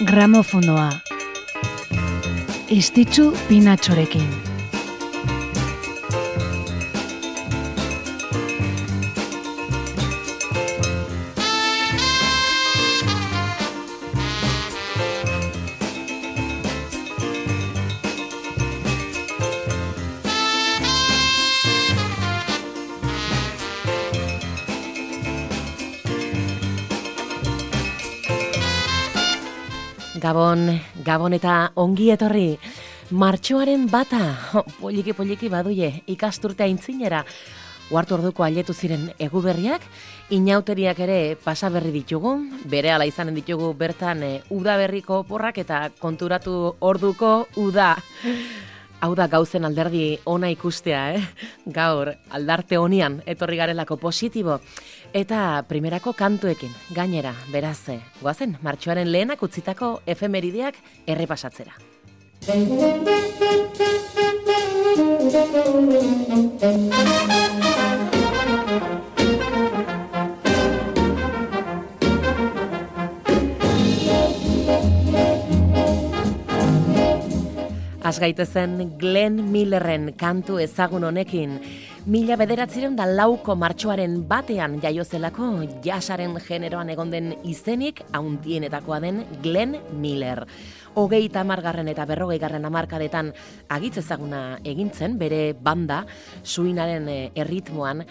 Gramofonoa. Istitzu pinatxorekin. Gabon, Gabon eta ongi etorri. Martxoaren bata, poliki poliki baduie, ikasturtea intzinera. Uartu orduko aletu ziren eguberriak, inauteriak ere pasaberri ditugu, bere ala izanen ditugu bertan e, udaberriko porrak eta konturatu orduko uda. Hau da gauzen alderdi ona ikustea, eh? Gaur, aldarte honian, etorri garelako positibo. Eta primerako kantuekin, gainera, beraz, eh, guazen, martxoaren lehenak utzitako efemerideak errepasatzera. Azgaitezen Glenn Millerren kantu ezagun honekin, mila bederatziren da lauko martxoaren batean jaiozelako jasaren generoan egon den izenik haundienetakoa den Glenn Miller. Hogei tamargarren eta berrogei garren amarkadetan agitz ezaguna egintzen, bere banda, suinaren eh, erritmoan,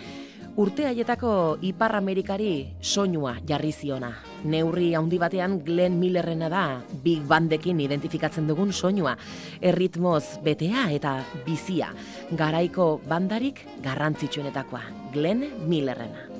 Urte haietako Ipar Amerikari soinua jarri ziona. Neurri handi batean Glenn Millerrena da Big Bandekin identifikatzen dugun soinua. Erritmoz betea eta bizia. Garaiko bandarik garrantzitsuenetakoa. Glenn Millerrena.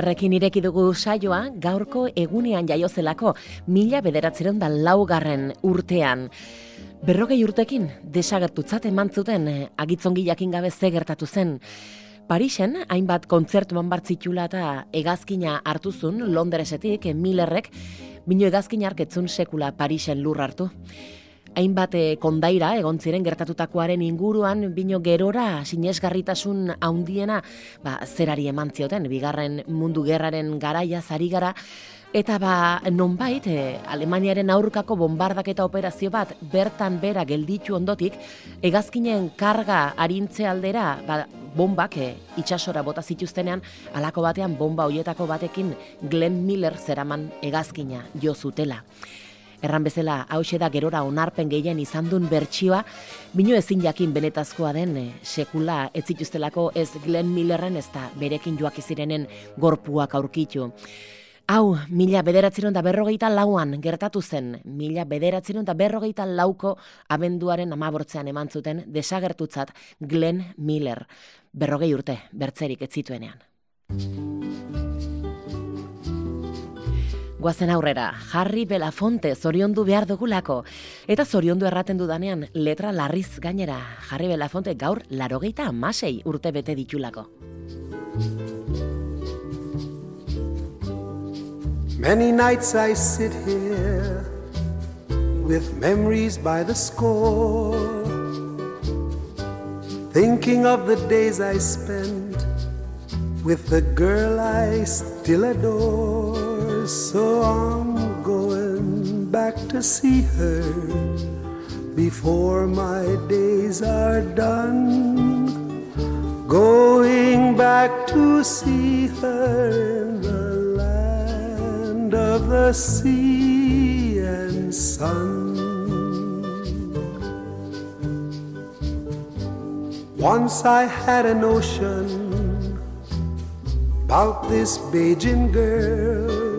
Glenn Millerrekin ireki dugu saioa gaurko egunean jaiozelako mila bederatzeron da laugarren urtean. Berrogei urtekin desagertutzat eman zuten eh, agitzongi jakin gabe ze gertatu zen. Parisen, hainbat kontzertuan bartzitula eta egazkina hartuzun Londresetik eh, Millerrek, bino egazkin arketzun sekula Parisen lur hartu. Hainbat eh, kondaira egon ziren gertatutakoaren inguruan bino gerora sinesgarritasun handiena ba, zerari eman zioten, bigarren mundu gerraren garaia zari gara, eta ba, nonbait e, Alemaniaren aurkako bombardaketa operazio bat bertan bera gelditu ondotik, egazkinen karga arintze aldera ba, bombak e, itxasora bota zituztenean, alako batean bomba hoietako batekin Glenn Miller zeraman egazkina jo zutela. Erran bezala, hause da gerora onarpen gehien izan duen bertsioa, bino ezin jakin benetazkoa den eh, sekula ez zituztelako ez Glenn Millerren ez da berekin joak izirenen gorpuak aurkitu. Hau, mila bederatzeron da berrogeita lauan gertatu zen, mila bederatzeron da berrogeita lauko abenduaren amabortzean eman zuten desagertutzat Glenn Miller. Berrogei urte, bertzerik ez zituenean. Guazen aurrera, Harry Belafonte zoriondu behar dugulako. Eta zoriondu erraten dudanean, letra larriz gainera, Harry Belafonte gaur larogeita amasei urte bete ditulako. Many nights I sit here with memories by the score, thinking of the days I spent with the girl I still adore. So I'm going back to see her before my days are done. Going back to see her in the land of the sea and sun. Once I had a notion about this Beijing girl.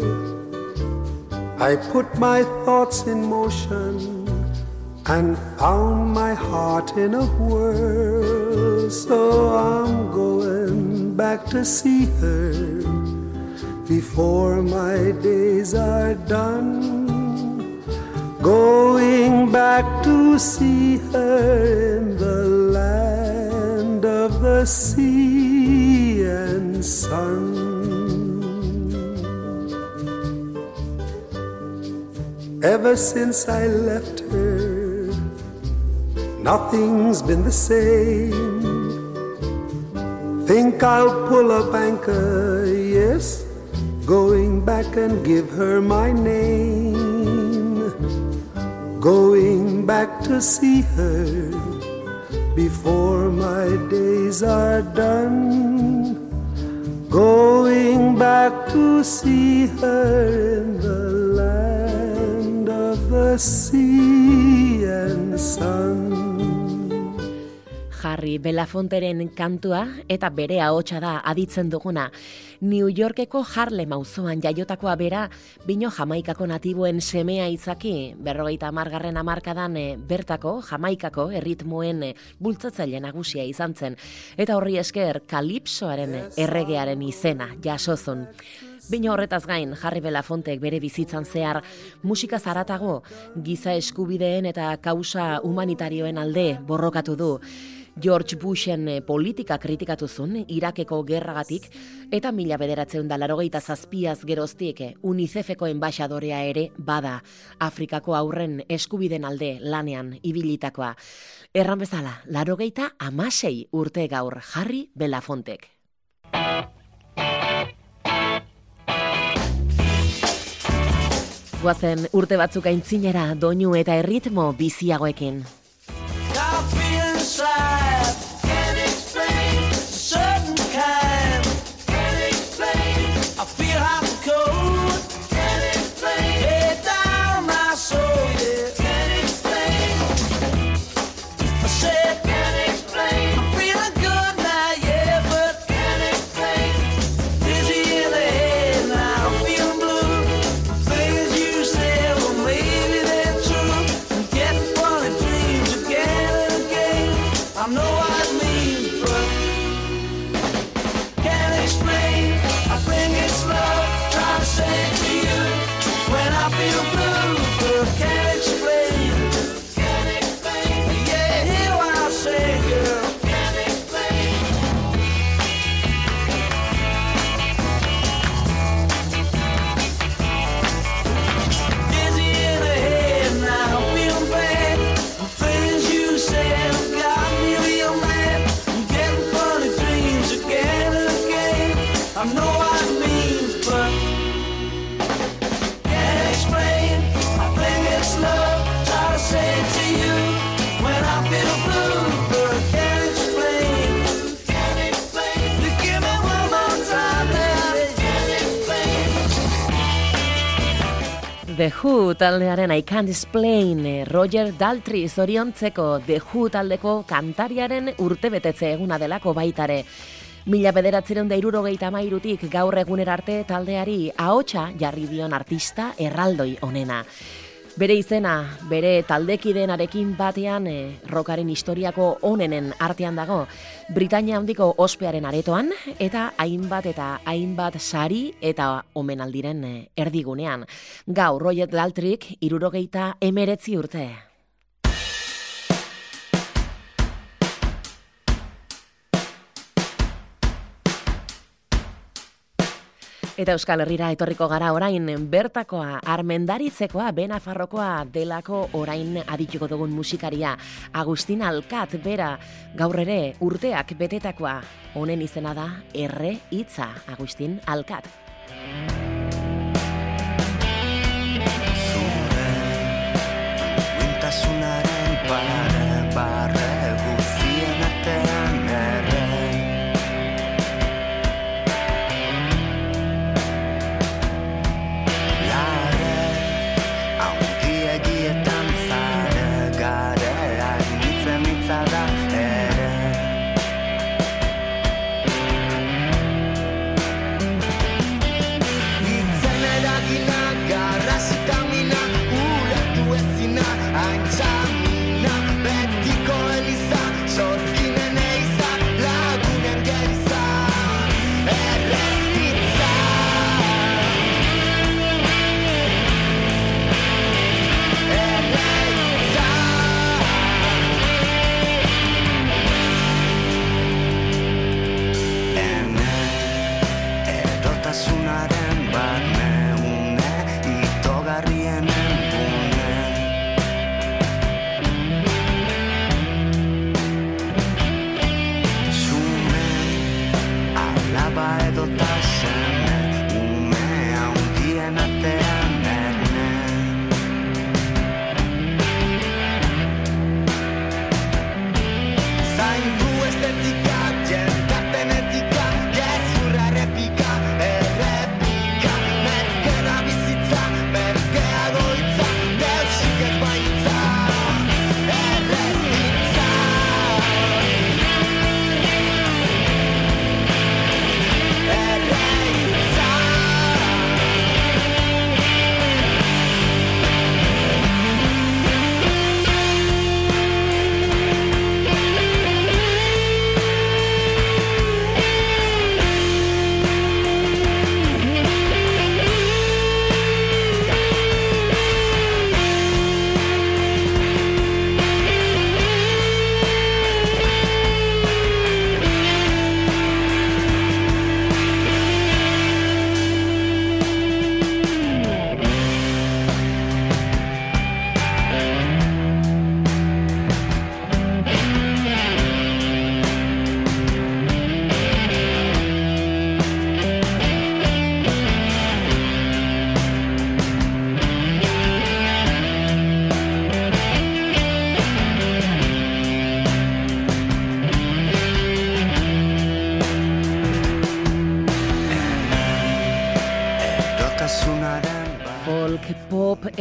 I put my thoughts in motion and found my heart in a whirl. So I'm going back to see her before my days are done. Going back to see her in the land of the sea and sun. Ever since I left her, nothing's been the same. Think I'll pull up anchor, yes, going back and give her my name. Going back to see her before my days are done. Going back to see her in the the sea and sun. Harry Belafonteren kantua eta bere ahotsa da aditzen duguna. New Yorkeko Harlem auzoan jaiotakoa bera, bino Jamaikako natiboen semea izaki, berrogeita amargarren amarkadan e, bertako Jamaikako erritmoen e, bultzatzaile nagusia izan zen. Eta horri esker kalipsoaren erregearen izena jasozun. Bino horretaz gain, Jarri Belafontek bere bizitzan zehar musika zaratago, giza eskubideen eta kausa humanitarioen alde borrokatu du. George Bushen eh, politika kritikatu zuen Irakeko gerragatik eta mila bederatzen da larogeita zazpiaz geroztik eh, UNICEFeko enbaixadorea ere bada Afrikako aurren eskubiden alde lanean ibilitakoa. Erran bezala, larogeita amasei urte gaur Jarri Belafontek. Guazen urte batzuk aintzinera doinu eta erritmo biziagoekin. The Who taldearen I Can't Explain Roger Daltrey zoriontzeko The Who taldeko kantariaren urtebetetze eguna delako baitare. Mila bederatzeron da irurogeita mairutik gaur egunera arte taldeari ahotsa jarri dion artista erraldoi onena. Bere izena, bere taldekideenarekin batean e, rokaren historiako onenen artean dago. Britania handiko ospearen aretoan eta hainbat eta hainbat sari eta omenaldiren e, erdigunean. Gaur Royet Daltrik irurogeita emeretzi urte. Eta Euskal Herrira etorriko gara orain bertakoa, armendaritzekoa, benafarrokoa delako orain adituko dugun musikaria. Agustin Alkat, bera, gaur ere urteak betetakoa. Honen izena da, erre hitza, Agustin Alkat. Barre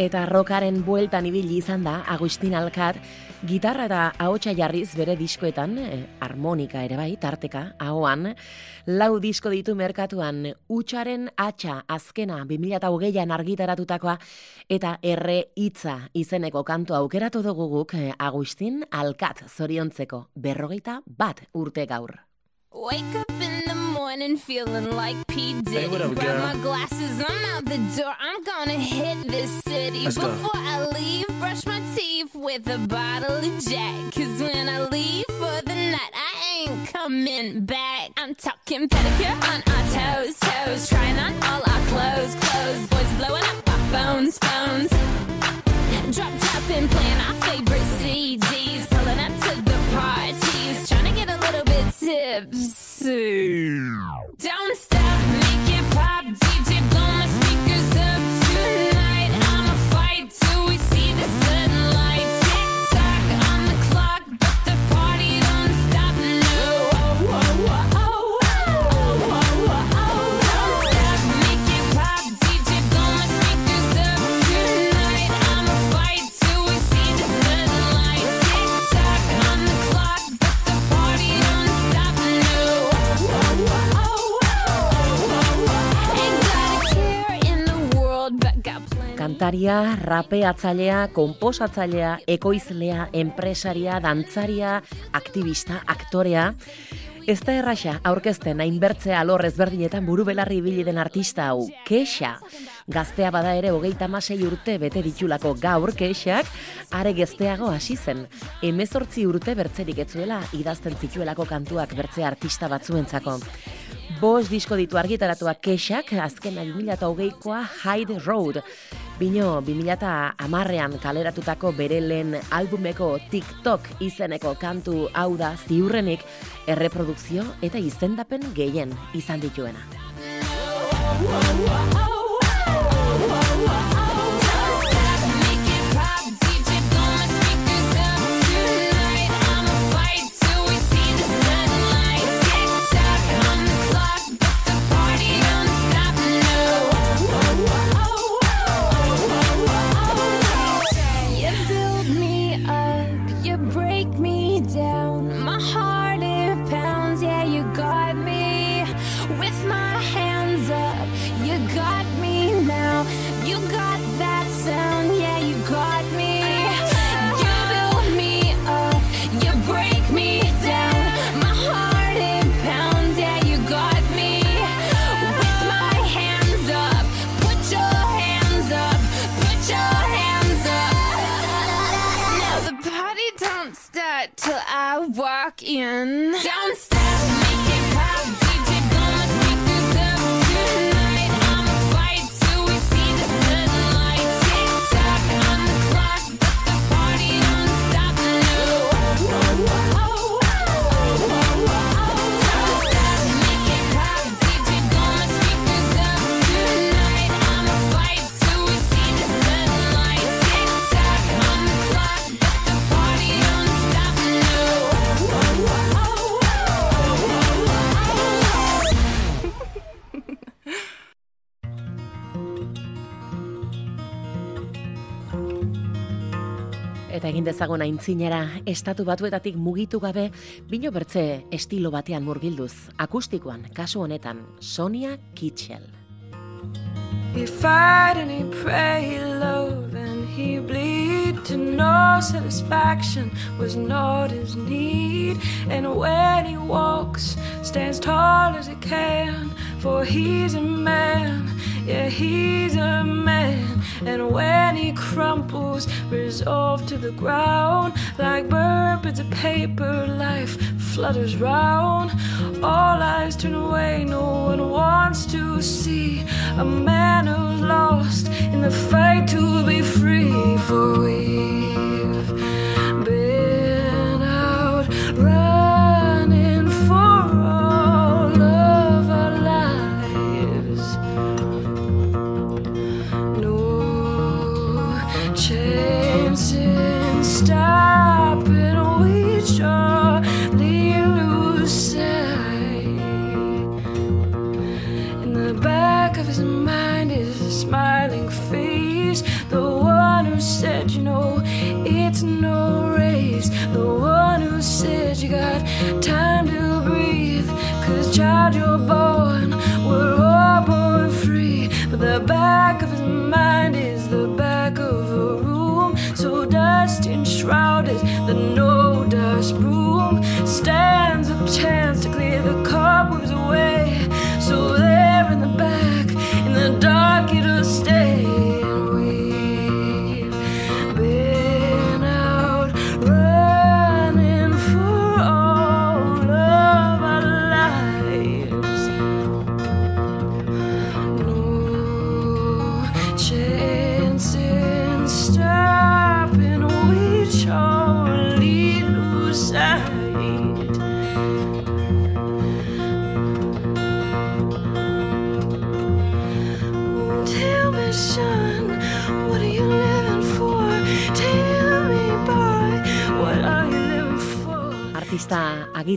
eta rockaren bueltan ibili izan da Agustin Alkat, gitarra eta ahotsa jarriz bere diskoetan, eh, harmonika ere bai, tarteka, ahoan, lau disko ditu merkatuan, utxaren atxa azkena 2008an argitaratutakoa, eta erre hitza izeneko kantu aukeratu dugu guk eh, Agustin Alkat zoriontzeko berrogeita bat urte gaur. Wake up in the morning feeling like P. Diddy. Hey, what up, Grab my glasses, I'm out the door. I'm gonna hit this city. Let's go. Before I leave, brush my teeth with a bottle of Jack. Cause when I leave for the night, I ain't coming back. I'm talking pedicure on our toes, toes. Trying on all our clothes, clothes. Kantaria, rapeatzailea, konposatzailea, ekoizlea, enpresaria, dantzaria, aktivista, aktorea. Ez da erraxa, aurkezten hainbertzea alor ezberdinetan buru belarri ibili den artista hau, Kexa. Gaztea bada ere hogeita masei urte bete ditulako gaur Kexak, are gezteago hasi zen. Hemezortzi urte bertzerik etzuela idazten zituelako kantuak bertze artista batzuentzako. Bos disko ditu argitaratuak Kexak, azkena 2008koa Hyde Road. Bino, 2008an kaleratutako bere lehen albumeko TikTok izeneko kantu hau da ziurrenik erreprodukzio eta izendapen gehien izan dituena. Break me Dezagun aintzinera, estatu batuetatik mugitu gabe, bino bertze estilo batean murgilduz, akustikoan, kasu honetan, Sonia fight and he pray, love and he bleed to no satisfaction was not his need. And when he walks, stands tall as he can, for he's a man, yeah, he's a man. And when he crumples, resolved to the ground, like bird of paper, life flutters round. All eyes turn away, no one wants to see a man who's lost in the fight to be free. For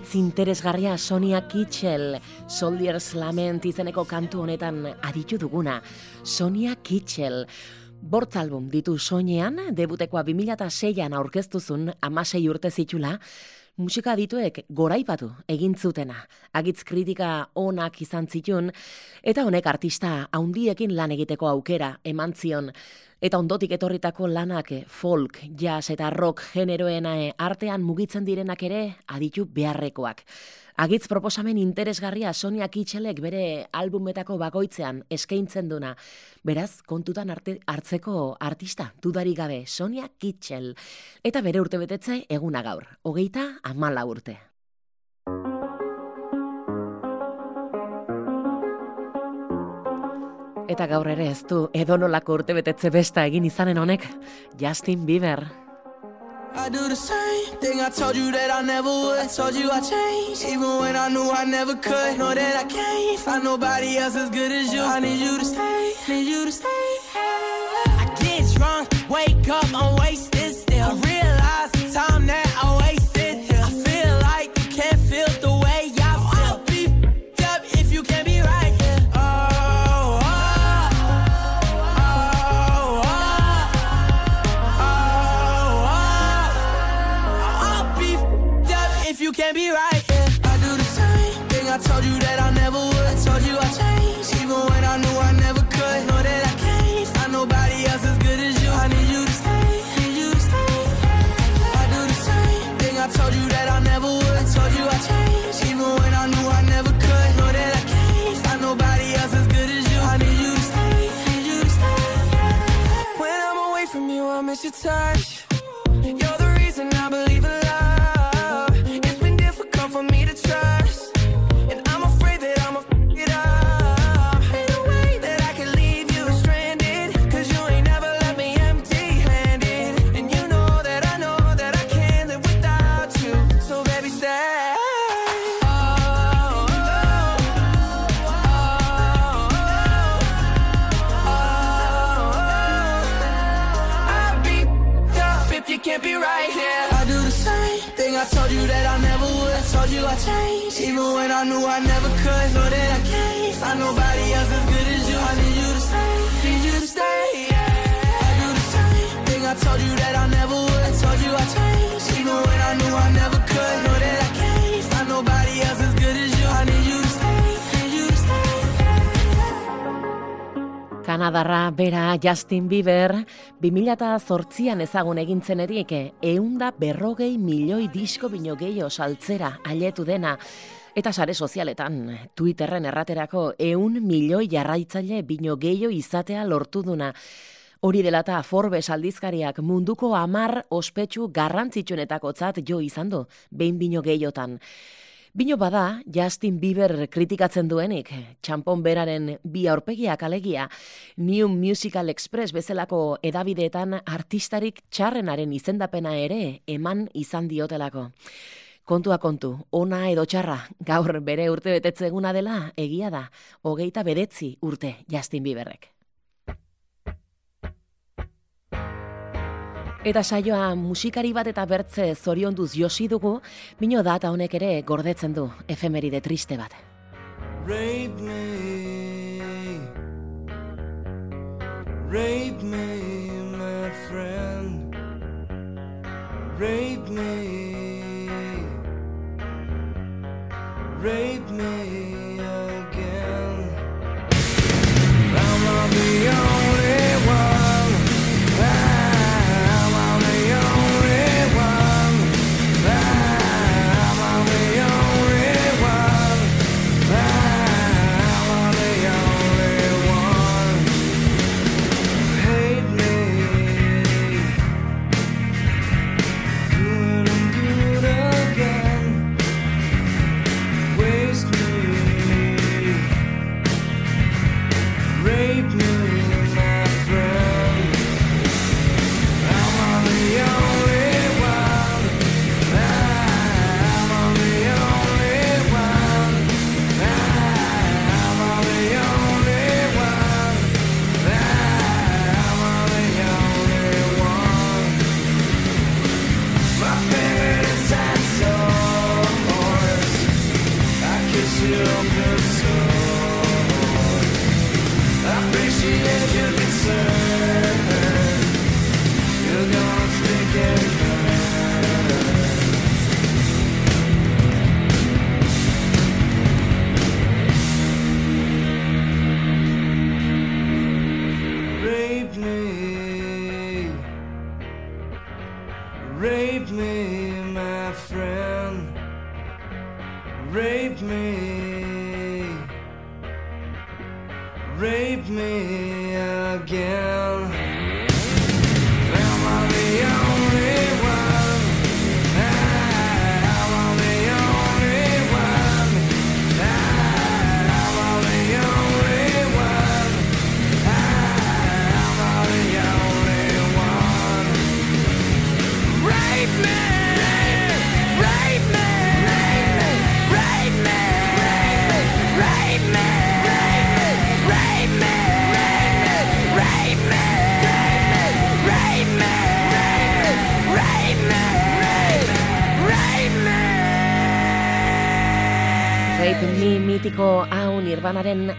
Agitz interesgarria Sonia Kitschel, Soldiers Lament izeneko kantu honetan aditu duguna. Sonia Kitschel. Bortz album ditu soinean, debutekoa 2006an aurkeztuzun amasei urte zitula, musika dituek goraipatu egin zutena. Agitz kritika onak izan zitun, eta honek artista haundiekin lan egiteko aukera eman zion. Eta ondotik etorritako lanak eh, folk, jazz eta rock generoen eh, artean mugitzen direnak ere aditu beharrekoak. Agitz proposamen interesgarria Sonia Kitxelek bere albumetako bakoitzean eskaintzen duna. Beraz, kontutan arte, hartzeko artista, dudari gabe, Sonia Kitxel. Eta bere urte betetze eguna gaur, hogeita amala urte. Eta gaur ere ez du edonolako urte betetze besta egin izanen honek, Justin Bieber. I do the same thing I told you that I never would. I told you I changed, even when I knew I never could. Know that I can't find nobody else as good as you. I need you to stay, need you to stay. I get drunk, wake up, I'm wasted Justin Bieber 2008an ezagun egintzen erik eunda berrogei milioi disko bino gehiago saltzera ailetu dena. Eta sare sozialetan, Twitterren erraterako eun milioi jarraitzaile bino gehiago izatea lortu duna. Hori dela eta Forbes aldizkariak munduko amar ospetsu garrantzitsuenetakotzat jo izan du, behin bino gehiotan. Bino bada, Justin Bieber kritikatzen duenik, txampon beraren bi aurpegiak alegia, New Musical Express bezalako edabideetan artistarik txarrenaren izendapena ere eman izan diotelako. Kontua kontu, ona edo txarra, gaur bere urte betetze eguna dela, egia da, hogeita bedetzi urte Justin Bieberrek. Eta saioa musikari bat eta bertze zorionduz josi dugu, bino data honek ere gordetzen du efemeride triste bat. Rape me, rape me, my friend. Rape me,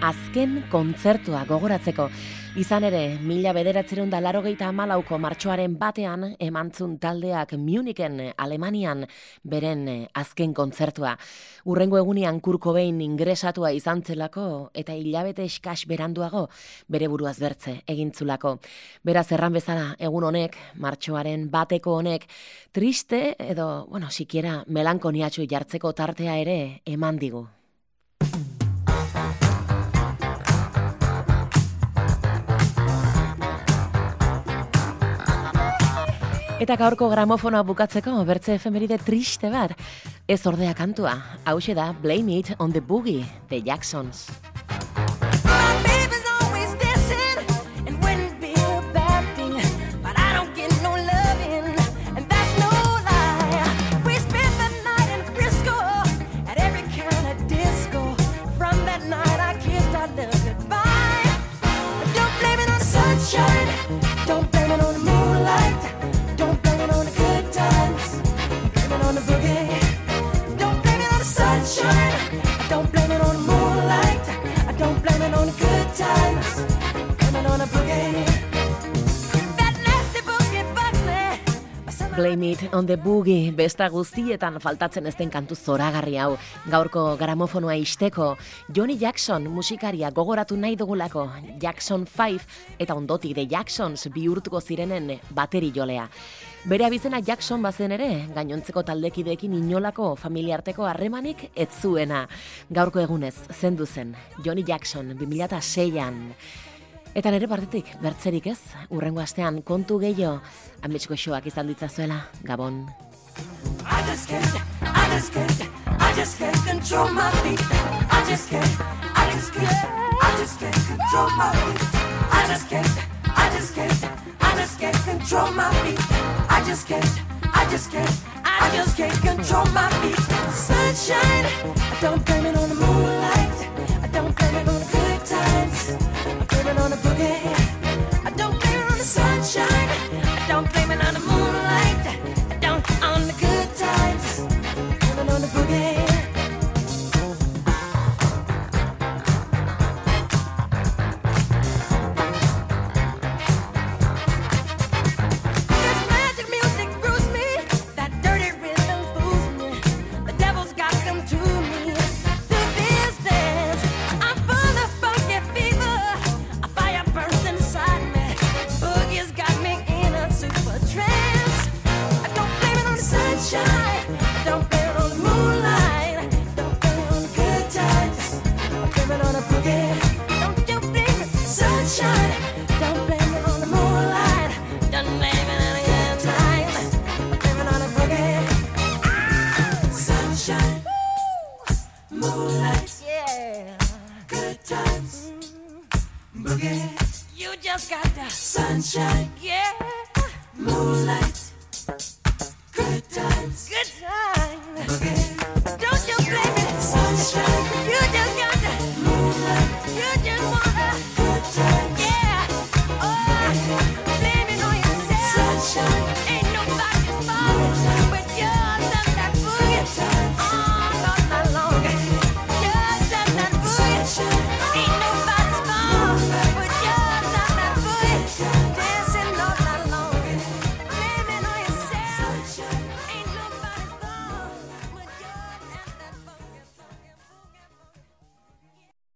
azken kontzertua gogoratzeko. Izan ere, mila bederatzeron da larogeita amalauko martxoaren batean emantzun taldeak Munichen, Alemanian, beren eh, azken kontzertua. Urrengo egunian kurko behin ingresatua izan zelako eta hilabete eskas beranduago bere buruaz bertze egintzulako. Beraz erran bezala egun honek, martxoaren bateko honek, triste edo, bueno, sikiera melankoniatxu jartzeko tartea ere eman digu. Eta gaurko gramofonoa bukatzeko bertze efemeride triste bat. Ez ordea kantua, hause da Blame It on the Boogie, The Jacksons. Blame It on the Boogie, besta guztietan faltatzen ez den kantu zoragarri hau. Gaurko gramofonoa isteko, Johnny Jackson musikaria gogoratu nahi dugulako, Jackson 5 eta ondotik The Jacksons bihurtuko zirenen bateri jolea. Bere abizena Jackson bazen ere, gainontzeko taldekideekin inolako familiarteko harremanik ez zuena. Gaurko egunez, zendu zen, Johnny Jackson 2006an. Eta nire partetik, bertzerik ez, urrengo astean kontu gehiago, ametxiko shoak izan ditzazuela, Gabon. I just can't, I just can't, I just can't control my feet. I just can't, I just can't, I just can't control my feet. I just can't, I just can't, I just can't control my feet. I just can't, I just can't, I just can't control my feet. Sunshine, don't blame it